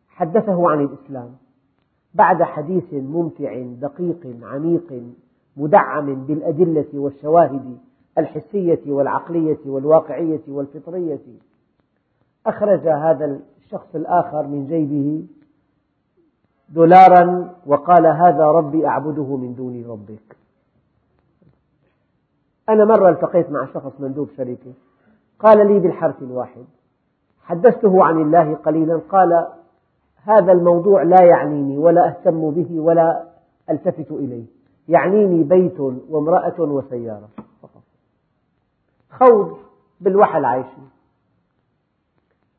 حدثه عن الإسلام. بعد حديث ممتع دقيق عميق مدعم بالأدلة والشواهد الحسية والعقلية والواقعية والفطرية. أخرج هذا الشخص الآخر من جيبه دولارا وقال هذا ربي أعبده من دون ربك. أنا مرة التقيت مع شخص مندوب شركة قال لي بالحرف الواحد حدثته عن الله قليلا قال هذا الموضوع لا يعنيني ولا أهتم به ولا ألتفت إليه. يعنيني بيت وامرأة وسيارة فقط. خوض بالوحل عايشين.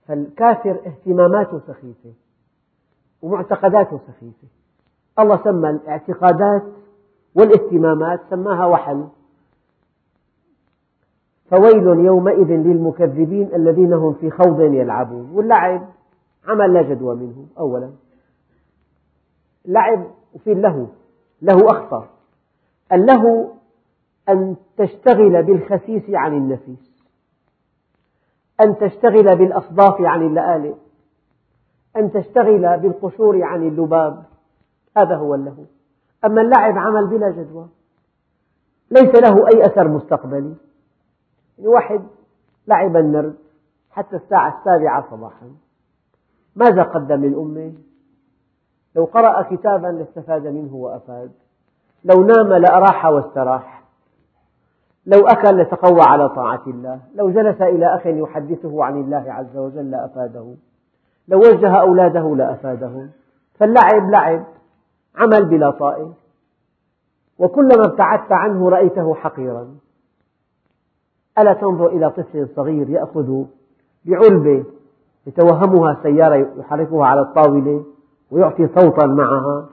فالكافر اهتماماته سخيفة ومعتقداته سخيفة. الله سمى الاعتقادات والاهتمامات سماها وحل. فويل يومئذ للمكذبين الذين هم في خوض يلعبون. واللعب عمل لا جدوى منه أولا. اللعب وفي اللهو له أخطر اللهو أن تشتغل بالخسيس عن النفيس. أن تشتغل بالأصداف عن اللآلئ. أن تشتغل بالقشور عن اللباب. هذا هو اللهو أما اللعب عمل بلا جدوى. ليس له أي أثر مستقبلي. يعني واحد لعب النرد حتى الساعة السابعة صباحا. ماذا قدم للأمة؟ لو قرأ كتابا لاستفاد منه وأفاد. لو نام لأراح واستراح. لو أكل لتقوى على طاعة الله. لو جلس إلى أخ يحدثه عن الله عز وجل لأفاده. لو وجه أولاده لأفادهم فاللعب لعب. عمل بلا طائل وكلما ابتعدت عنه رأيته حقيرا. ألا تنظر إلى طفل صغير يأخذ بعلبة يتوهمها سيارة يحركها على الطاولة ويعطي صوتا معها.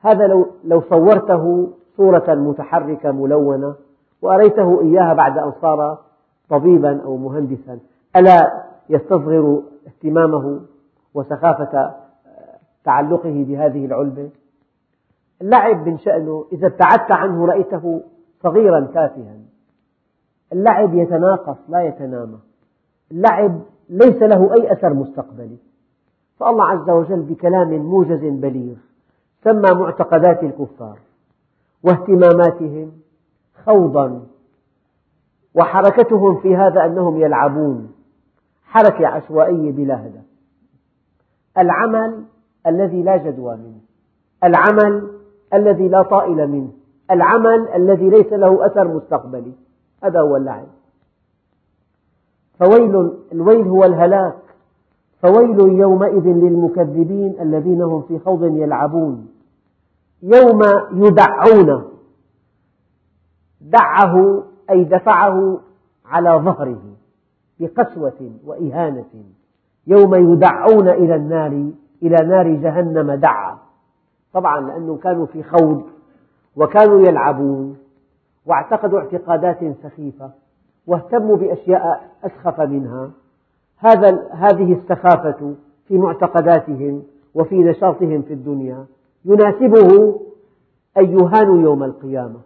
هذا لو, لو صورته صورة متحركة ملونة وأريته إياها بعد أن صار طبيبا أو مهندسا ألا يستصغر اهتمامه وسخافة تعلقه بهذه العلبة؟ اللعب من شأنه إذا ابتعدت عنه رأيته صغيرا تافها. اللعب يتناقص لا يتنامى. اللعب ليس له أي أثر مستقبلي. فالله عز وجل بكلام موجز بليغ سمى معتقدات الكفار واهتماماتهم خوضا وحركتهم في هذا أنهم يلعبون حركة عشوائية بلا هدف. العمل الذي لا جدوى منه العمل الذي لا طائل منه العمل الذي ليس له أثر مستقبلي. هذا هو اللعب. فويل الويل هو الهلاك. فويل يومئذ للمكذبين الذين هم في خوض يلعبون. يوم يدعون دعه أي دفعه على ظهره بقسوة وإهانة. يوم يدعون إلى النار إلى نار جهنم دعا. طبعا لأنهم كانوا في خوض وكانوا يلعبون. واعتقدوا اعتقادات سخيفة. واهتموا بأشياء أسخف منها. هذا هذه السخافة في معتقداتهم وفي نشاطهم في الدنيا يناسبه أن يهانوا يوم القيامة.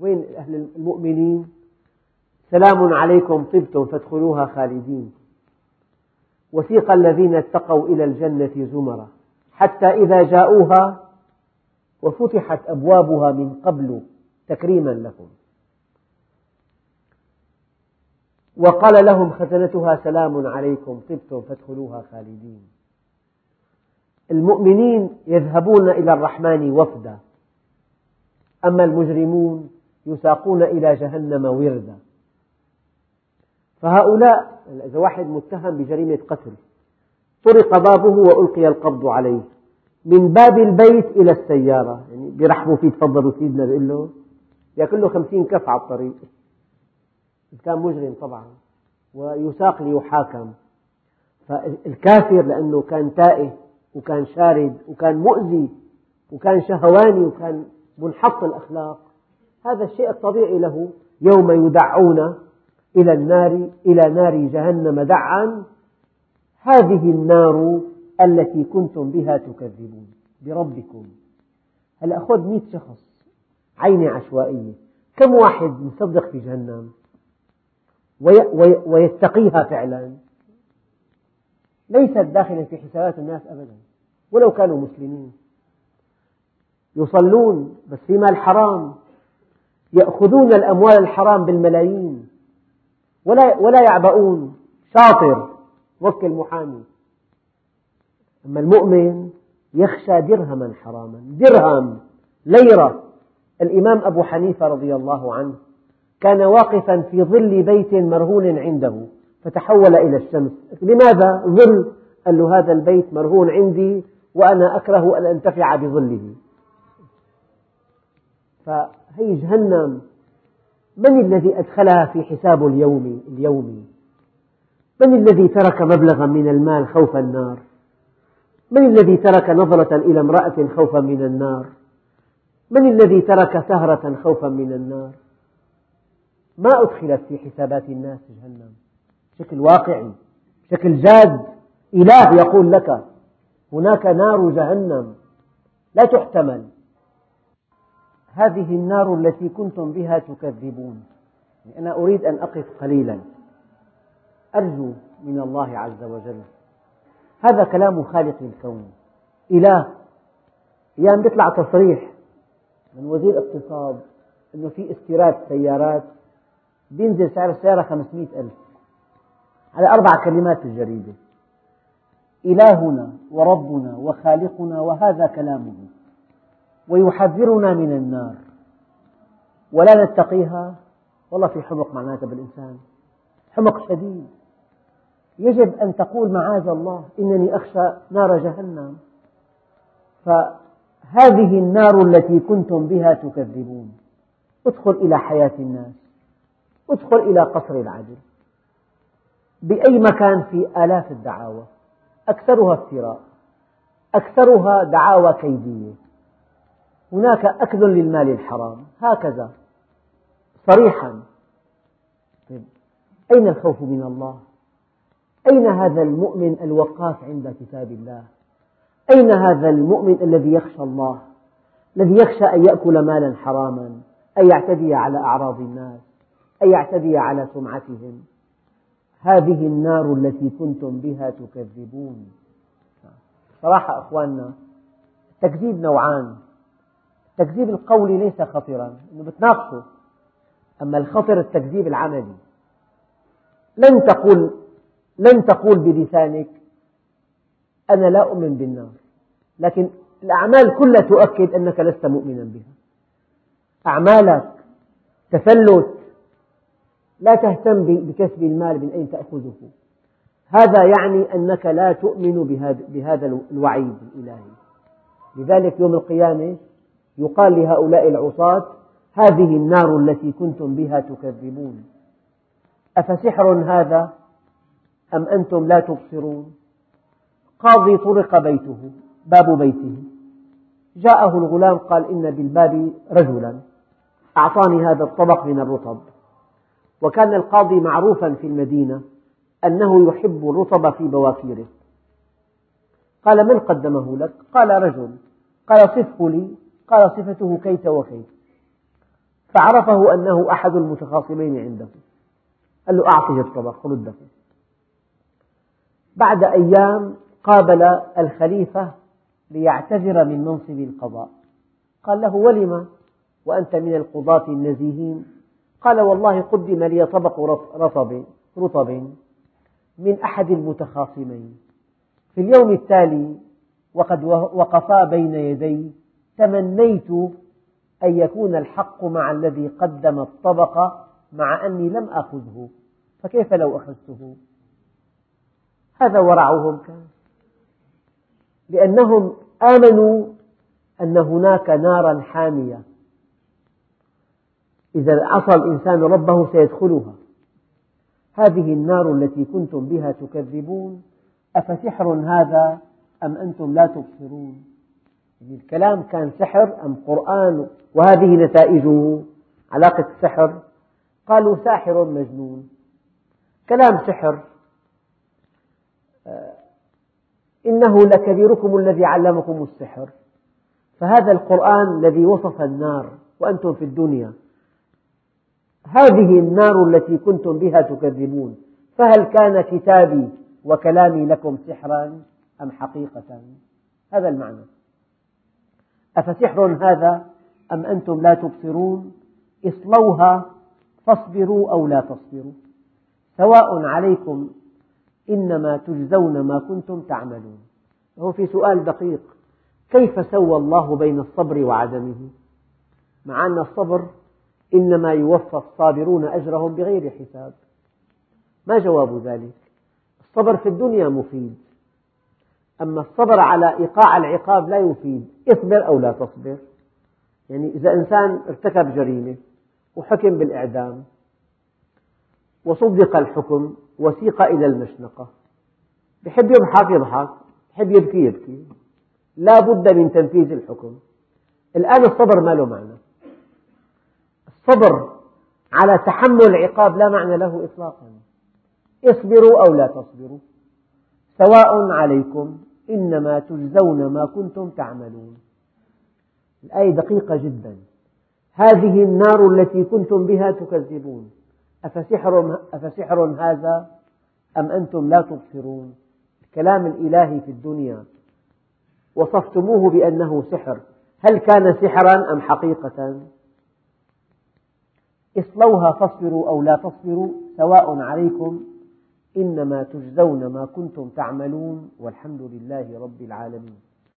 وين أهل المؤمنين؟ سلام عليكم طبتم فادخلوها خالدين. وسيق الذين اتقوا إلى الجنة زمرا. حتى إذا جاءوها وفتحت أبوابها من قبل تكريما لهم. وقال لهم خزنتها سلام عليكم طبتم فادخلوها خالدين. المؤمنين يذهبون إلى الرحمن وفدا أما المجرمون يساقون إلى جهنم وردا. فهؤلاء إذا واحد متهم بجريمة قتل طرق بابه وألقي القبض عليه. من باب البيت إلى السيارة يعني بيرحبوا فيه تفضلوا سيدنا بيقول له يأكل له خمسين كف على الطريق. إذا كان مجرم طبعا ويساق ليحاكم. فالكافر لأنه كان تائه وكان شارد وكان مؤذي وكان شهواني وكان منحط الأخلاق. هذا الشيء الطبيعي له يوم يدعون إلى النار إلى نار جهنم دعا. هذه النار التي كنتم بها تكذبون بربكم. هلا خذ مئة شخص عينة عشوائية؟ كم واحد مصدق في جهنم؟ ويتقيها فعلا. ليست داخلا في حسابات الناس أبدا. ولو كانوا مسلمين. يصلون بس في مال حرام. يأخذون الأموال الحرام بالملايين. ولا ولا يعبؤون. شاطر. وكل محامي. أما المؤمن يخشى درهما حراما. درهم. ليرة. الإمام أبو حنيفة رضي الله عنه كان واقفا في ظل بيت مرهون عنده فتحول إلى الشمس. لماذا ظل؟ قال له هذا البيت مرهون عندي وأنا أكره أن أنتفع بظله. فهي جهنم. من الذي أدخلها في حسابه اليومي اليومي من الذي ترك مبلغا من المال خوف النار؟ من الذي ترك نظرة إلى امرأة خوفا من النار؟ من الذي ترك سهرة خوفا من النار؟ ما أدخلت في حسابات الناس جهنم. بشكل واقعي بشكل جاد. إله يقول لك هناك نار جهنم لا تحتمل. هذه النار التي كنتم بها تكذبون. أنا أريد أن أقف قليلا. أرجو من الله عز وجل. هذا كلام خالق الكون. إله. أيام بيطلع تصريح من وزير الاقتصاد أنه في استيراد سيارات. بينزل سعر السيارة 500 ألف. على أربع كلمات في الجريدة. إلهنا وربنا وخالقنا وهذا كلامه. ويحذرنا من النار. ولا نتقيها. والله في حمق معناتها بالإنسان. حمق شديد. يجب أن تقول معاذ الله إنني أخشى نار جهنم. فهذه النار التي كنتم بها تكذبون. ادخل إلى حياة الناس. ادخل إلى قصر العدل. بأي مكان في آلاف الدعاوى. أكثرها افتراء أكثرها دعاوى كيدية. هناك أكل للمال الحرام. هكذا. صريحا. طيب. أين الخوف من الله؟ أين هذا المؤمن الوقاف عند كتاب الله؟ أين هذا المؤمن الذي يخشى الله؟ الذي يخشى أن يأكل مالا حراما أن يعتدي على أعراض الناس؟ أن يعتدي على سمعتهم. هذه النار التي كنتم بها تكذبون. صراحة أخواننا التكذيب نوعان. التكذيب القولي ليس خطرا أنه بتناقشه أما الخطر التكذيب العملي. لن تقول لن تقول بلسانك أنا لا أؤمن بالنار. لكن الأعمال كلها تؤكد أنك لست مؤمنا بها. أعمالك تفلت لا تهتم بكسب المال من أين تأخذه. هذا يعني أنك لا تؤمن بهذا الوعيد الإلهي. لذلك يوم القيامة يقال لهؤلاء العصاة هذه النار التي كنتم بها تكذبون. أفسحر هذا أم أنتم لا تبصرون؟ قاضي طرق بيته باب بيته. جاءه الغلام قال إن بالباب رجلا. أعطاني هذا الطبق من الرطب. وكان القاضي معروفا في المدينة أنه يحب الرطب في بواكيره قال من قدمه لك؟ قال رجل. قال صفه لي. قال صفته كيت وكيت. فعرفه أنه أحد المتخاصمين عنده. قال له أعطه الطبق رده بعد أيام قابل الخليفة ليعتذر من منصب القضاء. قال له ولم وأنت من القضاة النزيهين. قال والله قدم لي طبق رطب, رطب من أحد المتخاصمين. في اليوم التالي وقد وقفا بين يدي تمنيت أن يكون الحق مع الذي قدم الطبق مع أني لم أخذه. فكيف لو أخذته؟ هذا ورعهم كان. لأنهم آمنوا أن هناك نارا حامية. إذا عصى الإنسان ربه سيدخلها. هذه النار التي كنتم بها تكذبون أفسحر هذا أم أنتم لا تبصرون؟ يعني الكلام كان سحر أم قرآن؟ وهذه نتائجه علاقة السحر قالوا ساحر مجنون. كلام سحر. آه، إنه لكبيركم الذي علمكم السحر. فهذا القرآن الذي وصف النار وأنتم في الدنيا. هذه النار التي كنتم بها تكذبون فهل كان كتابي وكلامي لكم سحرا أم حقيقة؟ هذا المعنى. أفسحر هذا أم أنتم لا تبصرون؟ اصلوها فاصبروا أو لا تصبروا. سواء عليكم إنما تجزون ما كنتم تعملون. هو في سؤال دقيق. كيف سوى الله بين الصبر وعدمه؟ مع أن الصبر إنما يوفى الصابرون أجرهم بغير حساب. ما جواب ذلك؟ الصبر في الدنيا مفيد. أما الصبر على إيقاع العقاب لا يفيد. اصبر أو لا تصبر. يعني إذا إنسان ارتكب جريمة وحكم بالإعدام وصدق الحكم وسيق إلى المشنقة بحب يضحك يضحك بحب يبكي يبكي لا بد من تنفيذ الحكم. الآن الصبر ما له معنى. الصبر على تحمل العقاب لا معنى له إطلاقا. اصبروا أو لا تصبروا. سواء عليكم إنما تجزون ما كنتم تعملون. الآية دقيقة جدا. هذه النار التي كنتم بها تكذبون. أفسحر, أفسحر هذا أم أنتم لا تبصرون؟ الكلام الإلهي في الدنيا. وصفتموه بأنه سحر. هل كان سحرا أم حقيقة؟ اصلوها فاصبروا أو لا تصبروا سواء عليكم. إنما تجزون ما كنتم تعملون والحمد لله رب العالمين.